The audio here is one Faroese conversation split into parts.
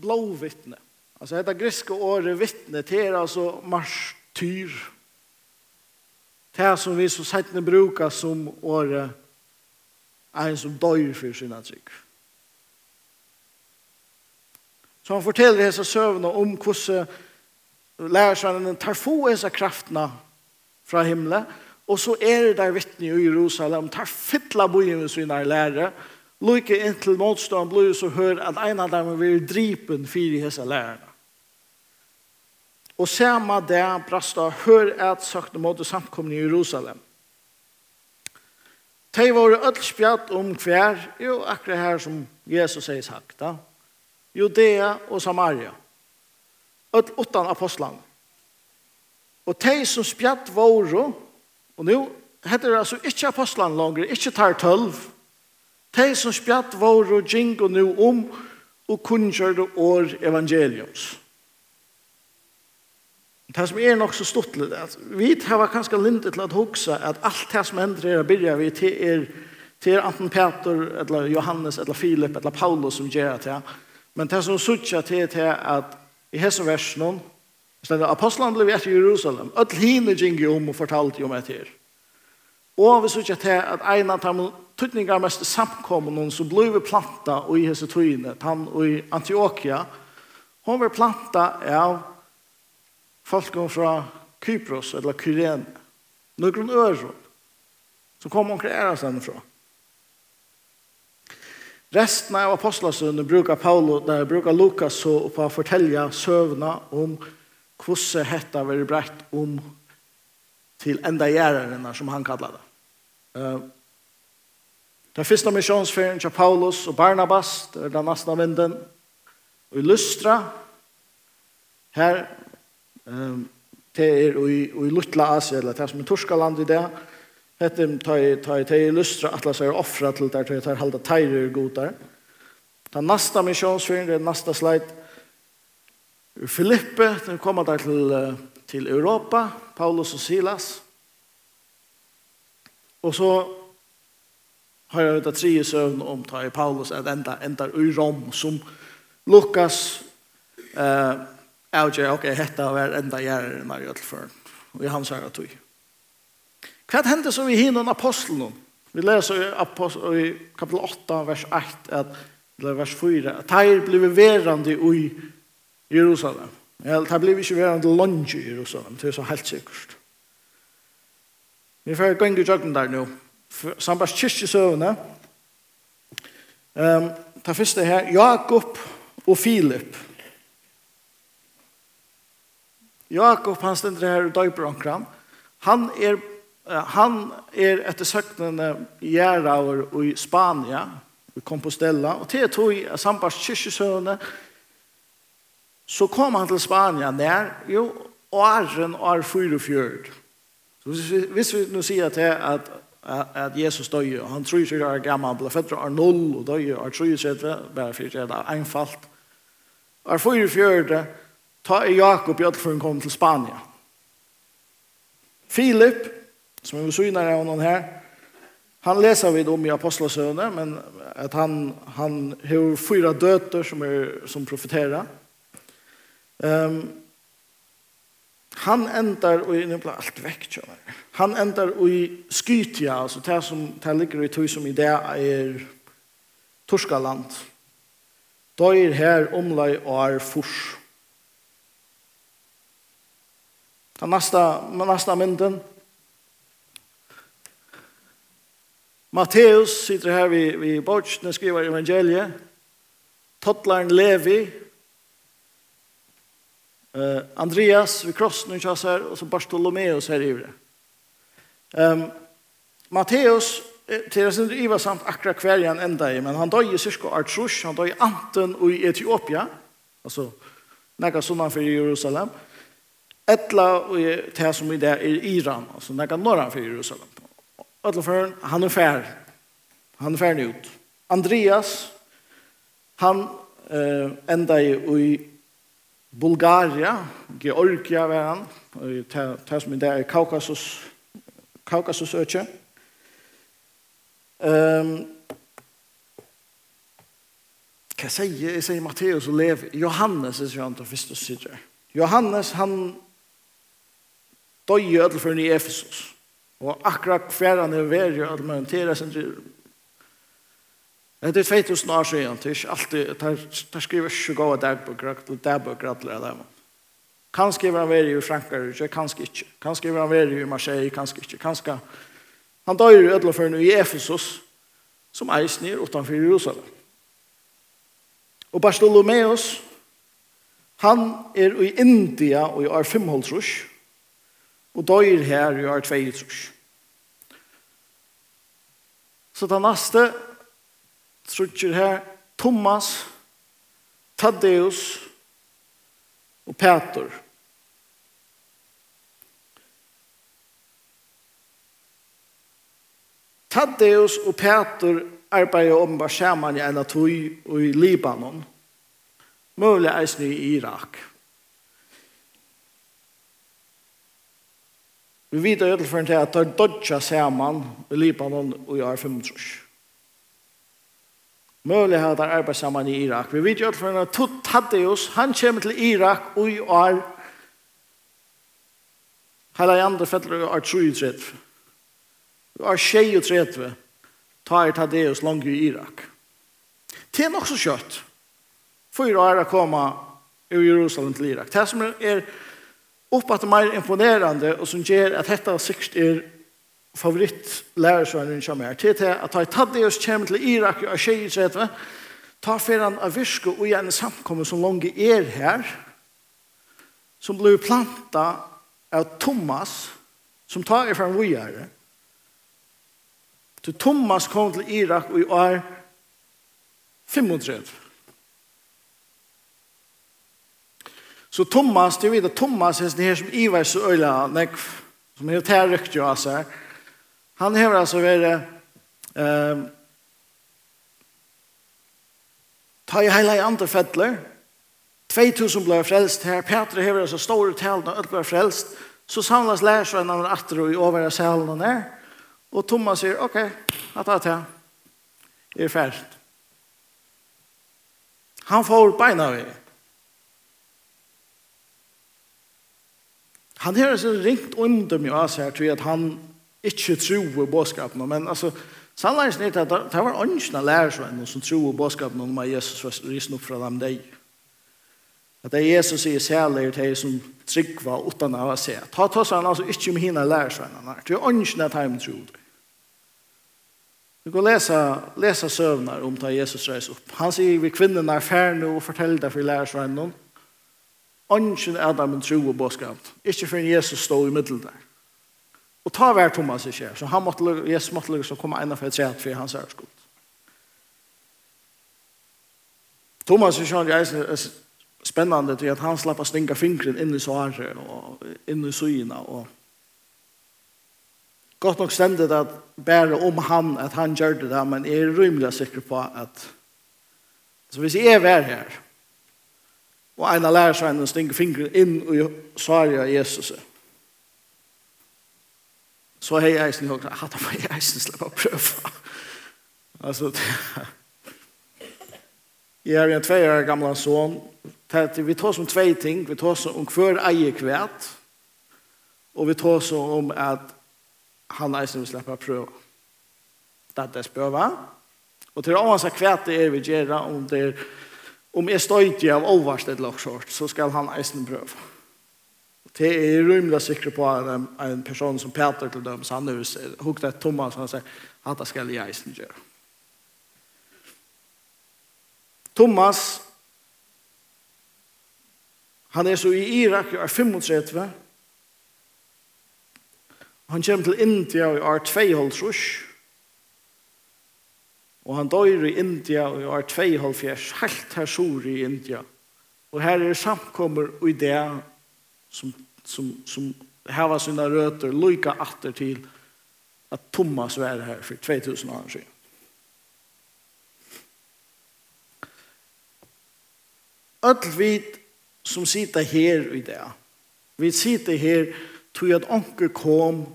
blåvittne. Alltså dette grekiska ordet vittne til är alltså martyr. Det är som vi så sättne brukar som året en som dör for sin trygg. Så han forteller dessa sövna om hvordan lærersvennen tar få dessa kraftene fra himmelen, och så är det der vittne i Jerusalem tar fytla bojen med sine lärare Lykke inntil motstånd blir så hør at en av dem vil dripen fire hese lærerne. Og samme det brasta hør at mot det samkomne i Jerusalem. De var öll spjatt om hver, jo akkurat her som Jesus sier sagt, da. Judea og Samaria. ødel åttan apostlene. Og de som spjatt var, og nu heter det altså ikke apostlan langer, ikke tar tølv, De som spjatt vår og gjeng og nu om og kunngjør år evangeliums. Det som er nok så stort litt, at vi har kanskje lindet til å huske at alt det som hender å begynne vi til er, til er enten Peter, eller Johannes, eller Filip, eller Paulus som gjør det. Men det som sutja til er at i hese versen, Stedet apostlene ble etter Jerusalem. Ødel hine gikk om og fortalte om etter. Og vi sier til at en av de tydningar mest samkommende som ble planta i hese tøyene, han i Antioquia, hon ble planta av folk fra Kypros, eller Kyrene, noen ører, som kom omkring æres seg fra. Resten av apostlasene brukar Paulo, der brukar Lukas så på å fortelle søvna om hvordan hetta var brett om til enda gjærerne, som han kallar det. Uh, den første misjonsferien til Paulus og Barnabas, det er den neste vinden, og i Lystra, her, um, det er i, i Lutla Asia, eller det er som i Torskaland i det, hette ta i, ta i, ta i Lystra, atlas offra til der, ta i halda teirer god der. Den neste misjonsferien, det er neste slide, Filippe, den kommer der til, til Europa, Paulus og Silas, Og så har jeg hørt tre søvn om ta i Paulus at enda enda i Rom som Lukas eh, avgjør, ok, hetta var enda gjerrig når jeg tilfører. Og i hans her tog. Hva hendte så vi hinner apostelen? Vi leser i, i kapitel 8, vers 8, at, eller vers 4, at her ble verande i Jerusalem. Ja, det ble vi ikke verande lunge i Jerusalem, det er så helt sikkert. Vi får gå inn i jøkken der nå. Sambars kyrkjesøvende. Um, ta første her. Jakob og Filip. Jakob, han stender her i døyperonkram. Han er, han er etter søknene gjæraver i Spania, i Compostela. Og til tog i Sambars kyrkjesøvende, så kom han til Spania nær, jo, åren år 44. Så hvis vi nu sier til at, at, at Jesus døg, og han tror ikke er gammel, ble født av null, og døg, og tror ikke, bare for det er einfalt. Og er i fjørte, ta Jakob i Øtlfjøren kom til Spania. Filip, som er syner av noen her, han leser vi om i Apostlesøvne, men at han, han har fyra døter som, er, som profeterer. Um, han endar og nu blir alt vekk kjønner. Han endar og i Skytia, altså det som det ligger i tog som i det er Torskaland. Døyr her omlai og er furs. Den neste, neste mynden. Matteus sitter her vi, vid bortsen skriver evangeliet. Tottlaren Levi, Uh, Andreas vid krossen och så och så Bartolomeus här i det. Ehm Matteus till det sin Eva samt akra kvällen ända i men han dog i cirka Artrush han dog i Anten och i Etiopia alltså några såna för Jerusalem etla och det som i där i Iran alltså några norra för Jerusalem. Alla för han är färd. Han är färd ut. Andreas han eh, enda i Bulgaria, Georgia var han, det som i dag er Kaukasus, Kaukasusøkje. Um, hva sier jeg? sier Matteus og Levi. Johannes er sånn til første sider. Johannes, han døg i ødelføren i Efesus. Og akkurat hver han er ved i ødelføren til Det er 2000 år siden, det er ikke alltid, det er skriver ikke gode dagbøker, og dagbøker alle er dem. Kan skriver han veri i Frankrike, kanskje ikke. Kan skriver han veri i Marseille, kanskje ikke. Kanskje han døyr i ødleferne i Efesus, som eis nir utanfor Jerusalem. Og Bartolomeus, han er i India og i år 500 og døyr her i år 200 Så det neste trutjer her, Thomas, Taddeus og Peter. Taddeus og Peter arbeider om bare sammen i en tøy og i Libanon. Mulig eisen i Irak. Vi vet jo ødelføren til at er dodja sammen i Libanon og i R35. Möjlig har han arbeid sammen i Irak. Vi vet jo at for en tutt Taddeus, han kommer til Irak og i år Hela i andre fettler er 33. Du er 23. Ta er Tadeus langt i Irak. Det er nok så kjøtt. Fyra år er koma i Jerusalem til Irak. Det som er oppatt mer imponerende, og som gjør at dette sikkert er favorittlærersønnen som er til til at da Taddeus kommer til Irak og tjej i tredje, ta for han av virke og gjerne samkommet som langt er her, som blir planta av Thomas, som tar er fra en vujere. til Thomas kom til Irak og i år 35. Så Thomas, det vet at Thomas er det her som Ivar så øyla, som er terrykt jo av seg, Han hever altså vært eh, ta i heila i andre fettler 2000 ble frelst her Petra hever altså store talen og alt ble frelst så samlas lærsvenn av atter og i over av salen og nær og Thomas sier ok, at at jeg er ferdig han får beina vi han hever altså ringt under meg av seg til at han ikke tro bådskapen, men altså, sannleggen er at det var ønsken av lærersvenner som tro bådskapen om at Jesus var risen opp fra dem deg. At det er Jesus sier særlig til de som tryggva utan av å se. Ta ta seg han altså ikke om henne lærersvennerne. Det er ønsken av dem tror det. Du kan läsa, läsa sövnar om ta Jesus reis opp. Han sier vi kvinnerne er färna og forteller det for lærersvennen. Ønsken er dem en tro og bådskap. Ikke for Jesus stå i middel der. Og ta hver Thomas i skjer, så han måtte, Jesus måtte lukke så kom ena for et sett for hans æreskuld. Thomas i skjer er spennende til at han slapp å stinga fingren inn i svaret, og inn i syna og Godt nok stendet at bare om han, at han gjør det der, men jeg er rymelig sikker på at så hvis jeg er her, og en av lærersvennen stinker fingeren inn og svarer Jesus, så så har jeg eisen hørt, hatt han jeg eisen slipper å prøve. altså, jeg er en tvei år gamle son, vi tar som tvei ting, vi tar som om hver eier kvært, og vi tar som om at han eisen vil slippe å prøve. Det er det spørre og til å anse kvært det er vi gjør, om det er om jeg støyter av overst et lagsort, så skal han eisen prøve det er rymlig sikker på en, en person som Peter til dem, så han er hukt et Thomas, han sier, hatta skal jeg eisen gjøre. Thomas, han er så i Irak, er 35, han kommer til India i år 2,5 og han dør i India i år 2,5 helt her sur i India. Og her er samkommer i det som, som, som hava sina røtter lyka atter til at Thomas var her for 2000 år siden. Öll vi som sitter her i dag, vi sitter her tog at onker kom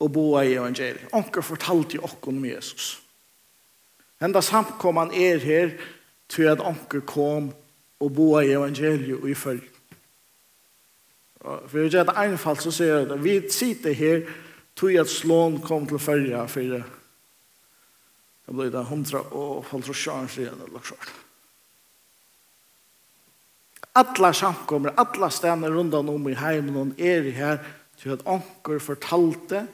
og boa i evangeliet. Onker fortalte jo okken om Jesus. Henda samkomman er her tog at onker kom og boa i evangeliet og i følgen. For jeg gjør det einfalt så sier jeg at vi sitter her tog at slån kom til fyrja for det ble det hundra og hundra sjøren siden eller sjarn. Alla samkommer, alla stener rundt om i heimen og er her til at onker fortalte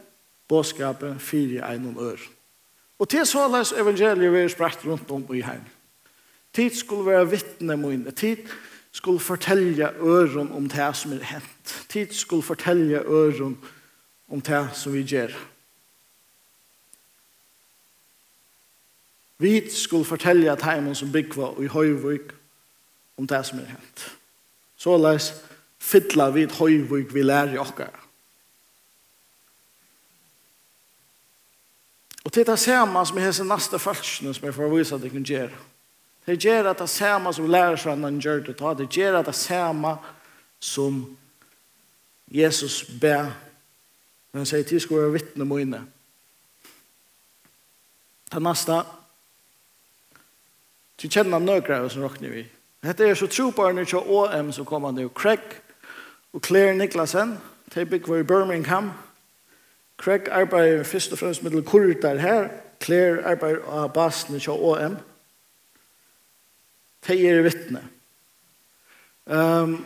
bådskapet fire ein og ør. Og til så les evangeliet vi er spredt rundt om i heimen. Tid skulle være vittne mine. Tid skulle skulle fortälja öron om det som er hent. Tid skulle fortelle øren om det som vi gjør. Vi skulle fortälja timon som byggva i Høyvøk om det som er hent. Så läs fylla vid Høyvøk vi lærer i åkara. Og det är det samma som är nästa följtsna som jeg får vise at jeg kan gjøre. Det gjør at det samme som lærersvennen gjør det ta. Det gjør at det samme som Jesus ber. Når Han sier, til skal være vittne mine. Det neste. Du kjenner nøkere som råkner vi. Dette er så troparne til OM som kommer nå. Craig og Claire Niklasen. De bygger i Birmingham. Craig arbeider først og fremst med kurder her. Claire arbeider av basen til OM. Craig de er vittne. Um,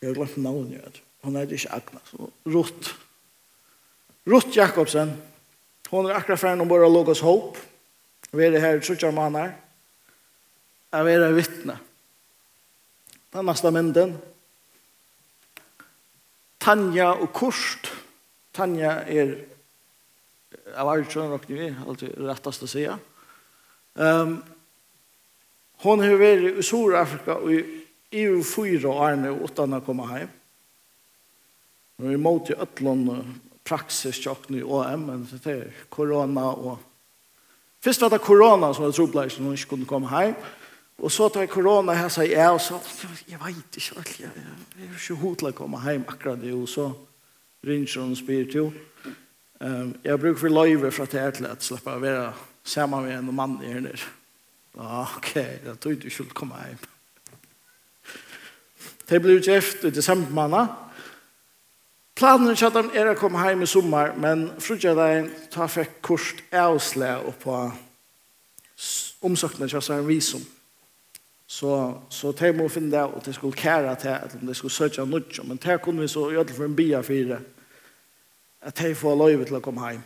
jeg har glemt navnet, jeg vet. Hun er ikke Agnes. Rutt. Rutt Jakobsen. Hun er akkurat ferdig om bare Logos Hope. Vi er her i Trudjarmanar. Jeg er her vittne. Den neste mynden. Tanja og Kurt. Tanja er av Arjun og vi, alltid rettast å sige. Ja Um, hon har vært i Sur-Afrika i EU 4 nå, og å komme hjem. Hun er imot i Øtland praksis tjokkene i OM, men det er korona og... Først var det korona som var troblet ikke når hun ikke kunne komme hjem. Og så tar korona her, sier jeg, og så, jeg vet ikke, jeg, jeg er ikke hod til å komme hjem akkurat det, og så ringer hun og spyr til. Um, jeg bruker for løyve for at jeg er til å slippe å være Saman med en mann her nere. Ok, da tog du skuld komme hjem. Det blir gift i desember måned. Planen er at de er å komme hjem i sommer, men frutjedeien tar fikk kort avsle på omsøkene til en visum. Så, så de må finne det, og de skulle kære til at de skulle søke noe, men det kunne vi så gjøre for en bia fire, at de får lov til å komme hjem.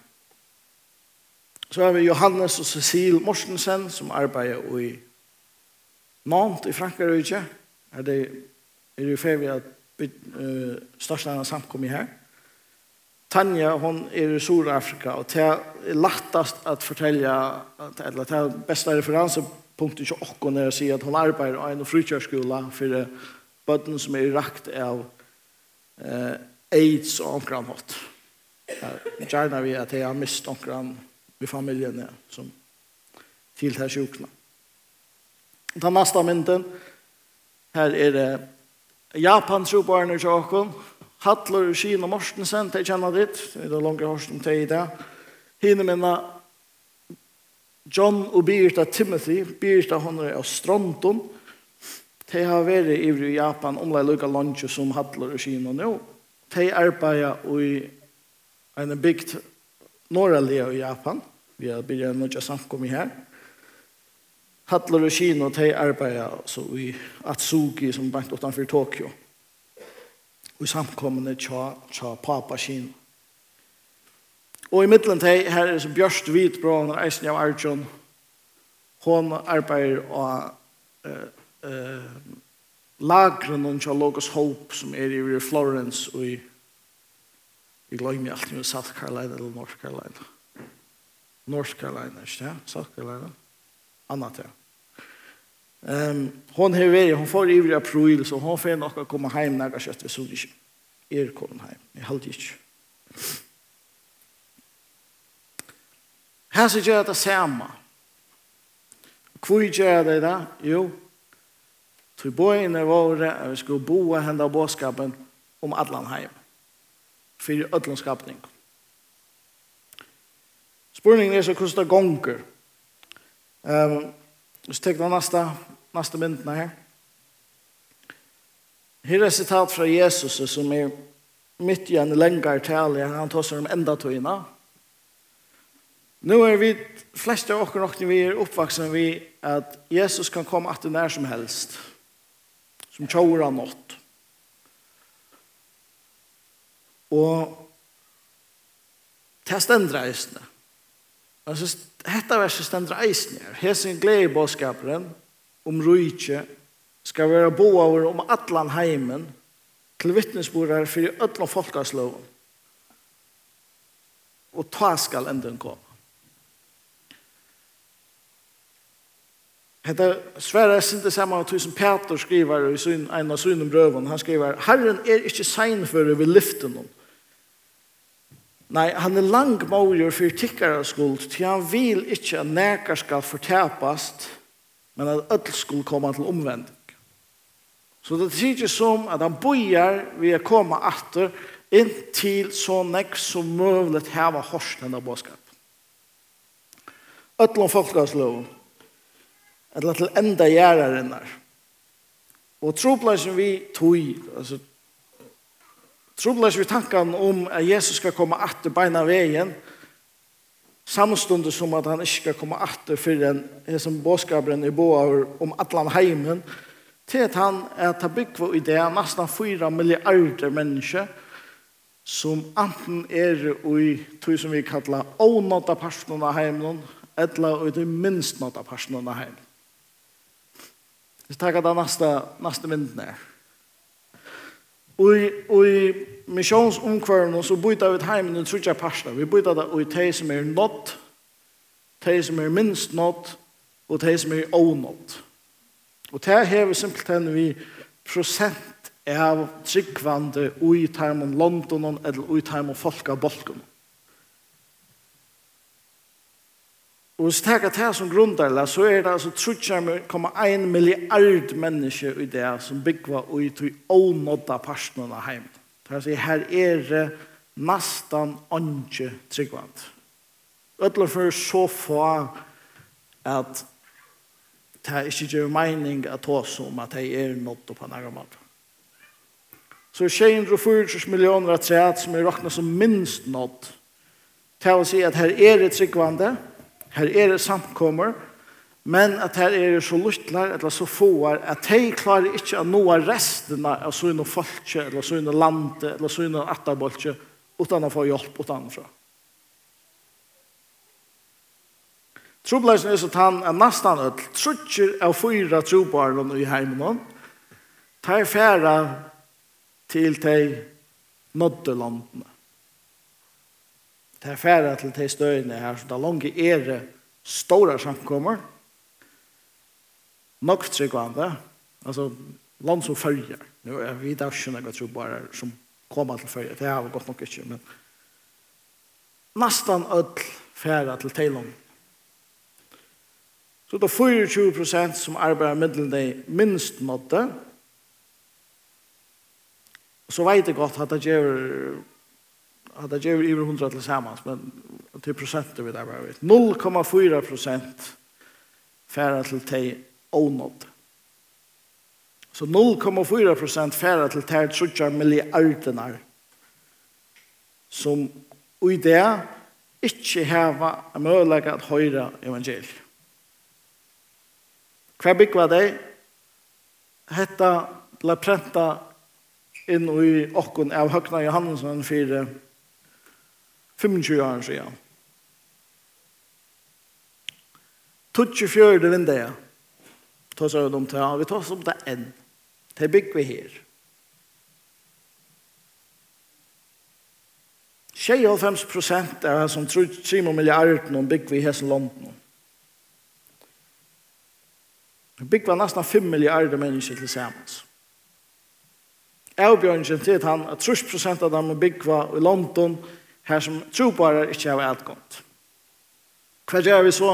Så har vi Johannes og Cecil Morsensen som arbeider i Mont i Frankrike. Er det er det fer at uh, største av samkommet her. Tanja, hon er i Sur-Afrika, og det er lettast at fortelle, at det er beste referansepunktet ikke åkken er å si at hon arbeider i en frikjørskola for bøtten som er rakt av eh, AIDS og omkran hatt. Gjerne vi at jeg har mist omkran hatt i familjen ja, som til her sjukna. Den neste mynden, her er det Japan trobarne i sjåkon, Hattler og Kina Morsensen, de kjenner ditt, det er langere Horsen til i det. Hine minna John og Birta Timothy, Birta hun er av Stronton, de har vært i Japan omlai lukka lunge som Hattler og Kina nå. De arbeider i en bygd norra i Japan. Vi har börjat några samkommer här. Hattler och Kino och de arbetar så i Atsugi som bant utanför Tokyo. Och i samkommande tja, tja Papa Kino. Og i middelen til her er så Bjørst Hvitbrå, han er eisen av Arjun. Hon arbeider og eh, eh, lagren og Logos Hope som er i Florence og i Vi glömmer alltid med South Carolina eller North Carolina. North Carolina, ikke det? South Carolina. Annat ja. Um, hon har vært, hon får ivrig april, så hon får nok å komme hjem når jeg kjøtter, så ikke er kommet hjem. Jeg halte ikke. Her så gjør jeg det samme. Hvor gjør jeg det da? Jo, til bøyene våre, vi skulle bo henne av båtskapen om Adlanheim for ødlens skapning. Spurningen er så hvordan det gonger. Um, så tek den neste, neste myndene her. Her er sitat fra Jesus som er mitt i en lengre tale. Han tar seg om enda tøyna. Nu er vi flest av oss nok vi er oppvaksen vi at Jesus kan komme at det nær som helst. Som tjåra nått. Og det stender eisene. Altså, dette verset stender eisene her. Hesen gleder bådskaperen om rujtje skal være boaver om atlan heimen til vittnesbordet for ødla folkasloven. Og ta skal enden komme. Hetta sværa er sinte sama av tusen Peter skriver i sin en av sunum brøvun. Han skriver: "Herren er ikkje sein for við lyften hon, Nei, han er lang måger for tikkare skuld, til han vil ikkje at nekar skal fortapast, men at öll skuld komme til omvending. Så det er ikke som at han bojar vi er koma atter inntil så nek som mulig heva hårst denne båskap. Öll om folkavsløven, eller til enda gjererinnar. Og troplæsjen vi tog, altså Trublas vi tankan om at Jesus skal komme atter beina veien, samstundet som at han ikke skal komme atter for den som båskabren i boar om atlan heimen, til at han er ta byggva i det nesten fyra milliarder mennesker som anten er i tog som vi kallar ånåta personen av heimen, eller i det minst nåta personen av heimen. Vi tar det neste, neste mynden her. Og i misjonsomkvarene så bytta vi heimen i trutja parsta. Vi bytta det i teg som er nått, teg som er minst nått, og teg som er ånått. Og det hever simpelthen vi prosent av tryggvande ui taimon London eller ui taimon folka bolkon. Og hvis jeg tar det som grunndeler, så er det altså 3,1 milliard mennesker i det som bygger og i tog ånådda personen av heimen. Det er altså, her er det nesten ikke tryggvand. Øtler for så få at det er ikke gjør mening at det som at det er nådd på en måte. Så 240 millioner av træt som er råknet som minst nådd. Det vil si at her er det tryggvandet, her er det samkommer, men at her er det så luttlar, eller så fåar, at de klarer ikke å nå resten av sånne folk, eller sånne land, eller sånne attabolke, utan å få hjelp utanfra. Trobleisen er så tann er nesten ut, Trutjer av fyra trobaren i heimen. Tar færa til de nådde landene. Det er færre til de støyene her, så det er langt er det store samkommer, nok tryggvande, altså land som følger. Nå er vi da skjønner jeg tror bare som kommer til følger, det har vi godt nok ikke, men nesten ødel færre til Thailand. Så det er 24 prosent som arbeider middelen de minst nådde. Så vet jeg godt at det gjør at det över 100 tillsammans men till procent vi där bara vet. 0,4 procent färra till te onod Så 0,4 procent färra till te trutjar miljarderna som i det inte heva en möjlighet att höra evangeliet. Hva bygg var det? Hetta la prenta inn i okkon av Høgna Johannesson fyrir 25 år siden. Tutsi fjörde jeg. Ta vi om det vi tar oss om det enn. Det bygger vi her. Tjej av 5 procent av som tror Simon miljarden noen bygger vi i hessen London. Vi bygger vi nesten 5 miljarder mennesker til sammen. Avbjørnsen til han at 30 prosent av dem bygger vi i London her som trobarer ikke har alt godt. Hva gjør vi så?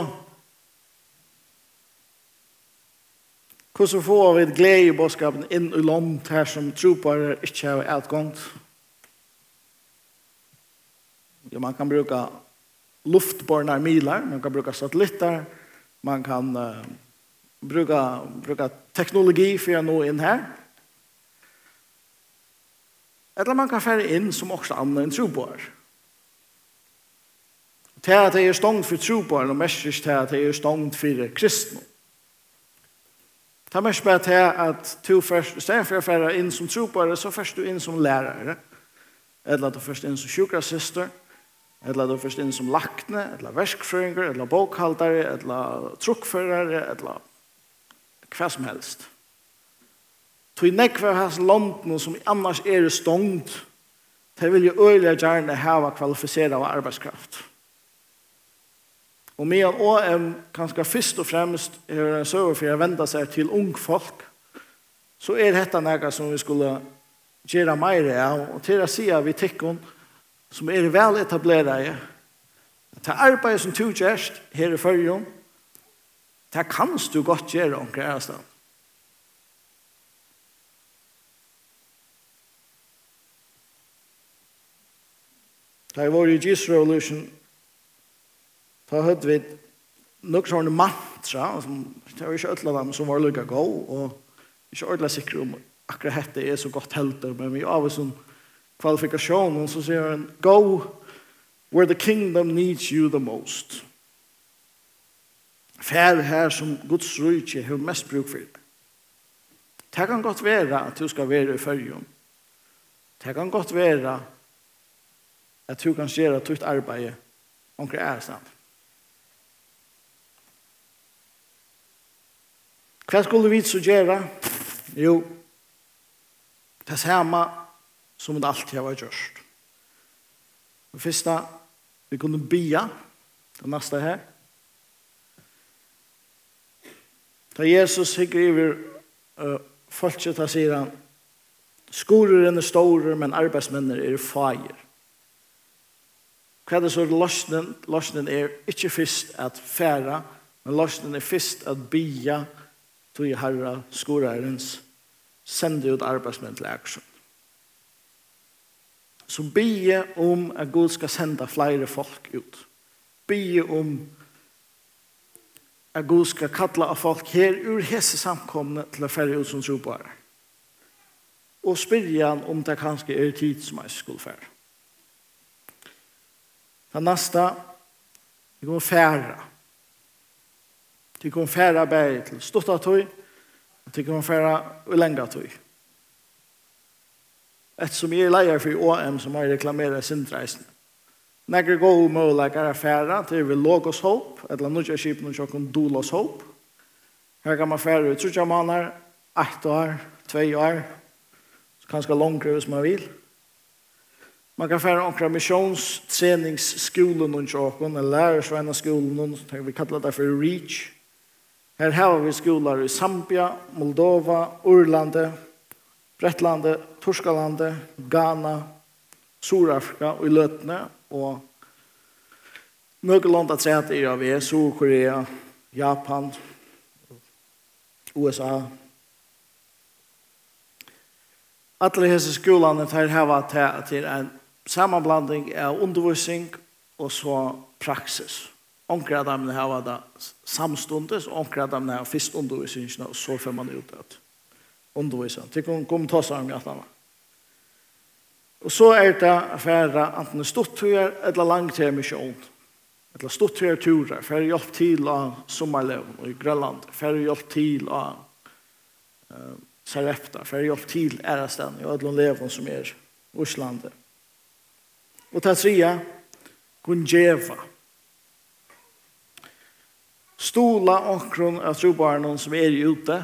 Hvordan får vi glede i bådskapen inn i land her som trobarer ikke har alt godt? Ja, man kan bruka luftborna milar, man kan bruka satellitter, man kan uh, bruka, bruka teknologi for å nå inn her. Eller man kan fære inn som også andre enn tro på er til at jeg er stånd for trobaren, og mest til at jeg er stånd for kristne. Det er mest bare til at du først, i stedet for å fære inn som trobare, så først du inn som lærere, eller at du først inn som sjukrasister, eller at du først inn som lakne, eller verskfrøynger, eller bokhaldare, eller trukkførere, eller hva som helst. Tui nekva hans landen som annars er stånd, det vil jo øyelig gjerne hava kvalifisera arbeidskraft. arbeidskraft. Og medan OM en kanskje først og fremst er en søver for å vende seg til ung folk, så er dette noe som vi skulle gjøre mer av. Og til å si at vi tikkene som er vel etableret i, til arbeid som du gjørst her i førjen, det kan du godt gjøre omkring her stedet. Da jeg var i Revolution, Da hadde vi nok sånne mantra, som, det var ikke alle dem som var lukket gå, og ikke ordentlig sikker om akkurat dette er så godt helter, men vi av oss som kvalifikasjon, og så sier han, go where the kingdom needs you the most. Fær her som Guds rujtje har mest bruk for det. Det kan godt være at du skal være i fyrjum. Det kan godt være at du kan gjøre tutt arbeid omkring ærstand. Hva skulle vi så gjøre? Jo, det samme som det alltid har vært gjort. Det første, vi kunne bya, det neste her. Da Jesus hikker over uh, folket, da sier han, skoreren er store, men arbeidsmennene er feir. Hva er det så løsnen? Løsnen er ikke først at fære, men løsnen er først at bya, og tog i herra skorærens sende ut arbeidsmenn til aksjon. Så bygge om at Gud skal sende flere folk ut. Bygge om at Gud skal kalla av folk her ur hese samkomne til å færre ut som tropare. Og spyrja han om det kanskje er tid som jeg skulle færre. Det neste, vi kommer færre. De kan færa bæri til stutta tøy, og de kan færa og lenga tøy. Et som er leier for OM som har reklameret sindreisen. Nægre gode måleikere færa til vi låg oss håp, eller nå ikke kjipen og kjøkken dol oss håp. Her kan man færa ut trutja måneder, ett år, tve år, kanskje langere hvis man vil. Man kan færa omkring missionstreningsskolen og tjokken, eller lærersvenneskolen, vi kallar det for REACH. Her har vi skolar i Zambia, Moldova, Urlande, Brettlande, Torskalande, Ghana, Surafrika og i Løtene, og noen land at sett er av er, Sur-Korea, Japan, USA. Alle disse skolene tar heva til en sammanblanding av undervisning og så praksis. Onkra av dem har det samstundes, og onkra av dem har først undervisningene, og så får man ut det. Undervisning. Det kan komme ta seg om gattene. Og så er det affæra enten tur eller langtermisjon. Eller stort tur turer. Færre hjelp til av sommerleven i Grønland. Færre hjelp til av uh, Sarepta. Færre hjelp til æresten i Ødlund Leven som er Oslandet. Og det tredje, Gunjeva. Gunjeva Stola omkron av trobaren som er ute.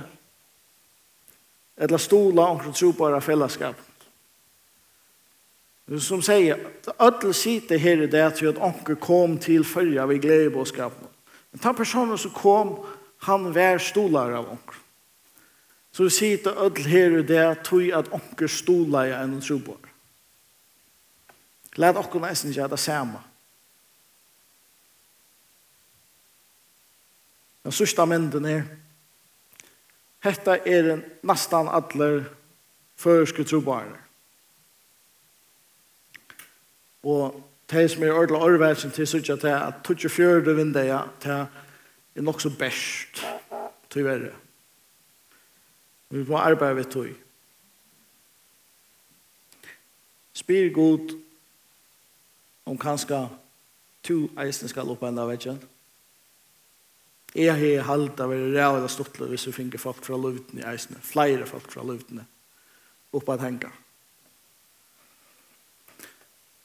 Eller stola omkron trobaren av fellesskapet. Som sier, alle sitter her i det til at omkron kom til følge av i gledebåskapen. Men den personen som kom, han var stolar av omkron. Så vi sitter alle her i det til at omkron stolar av en trobaren. Lät omkron nesten ikke at det samme. Den sørste mynden er Hetta er nastan allar førske trobarer. Og de som er ordentlig orvelsen til sørste til at 24 vindeja til er nok så best til verre. Vi må arbeide ved tog. Spyr god om kanskje to eisen skal oppende enda vekkjen. Ja Jeg har halte av det reale stortle hvis vi finner folk fra luften i eisene, flere folk fra luften oppe at henge.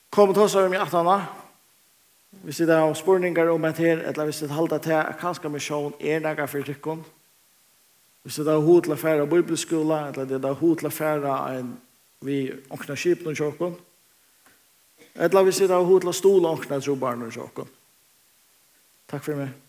Kom til oss over med atana. hvis det er spørninger om et her, eller hvis det er halte til at kanskje misjon er nægge for tykken, hvis det er hod til å fære bibelskola, eller det er hod til å fære en vi åkna skipen noen tjokken, eller hvis det er hod til å stole åkna trobarn noen tjokken. Takk for meg.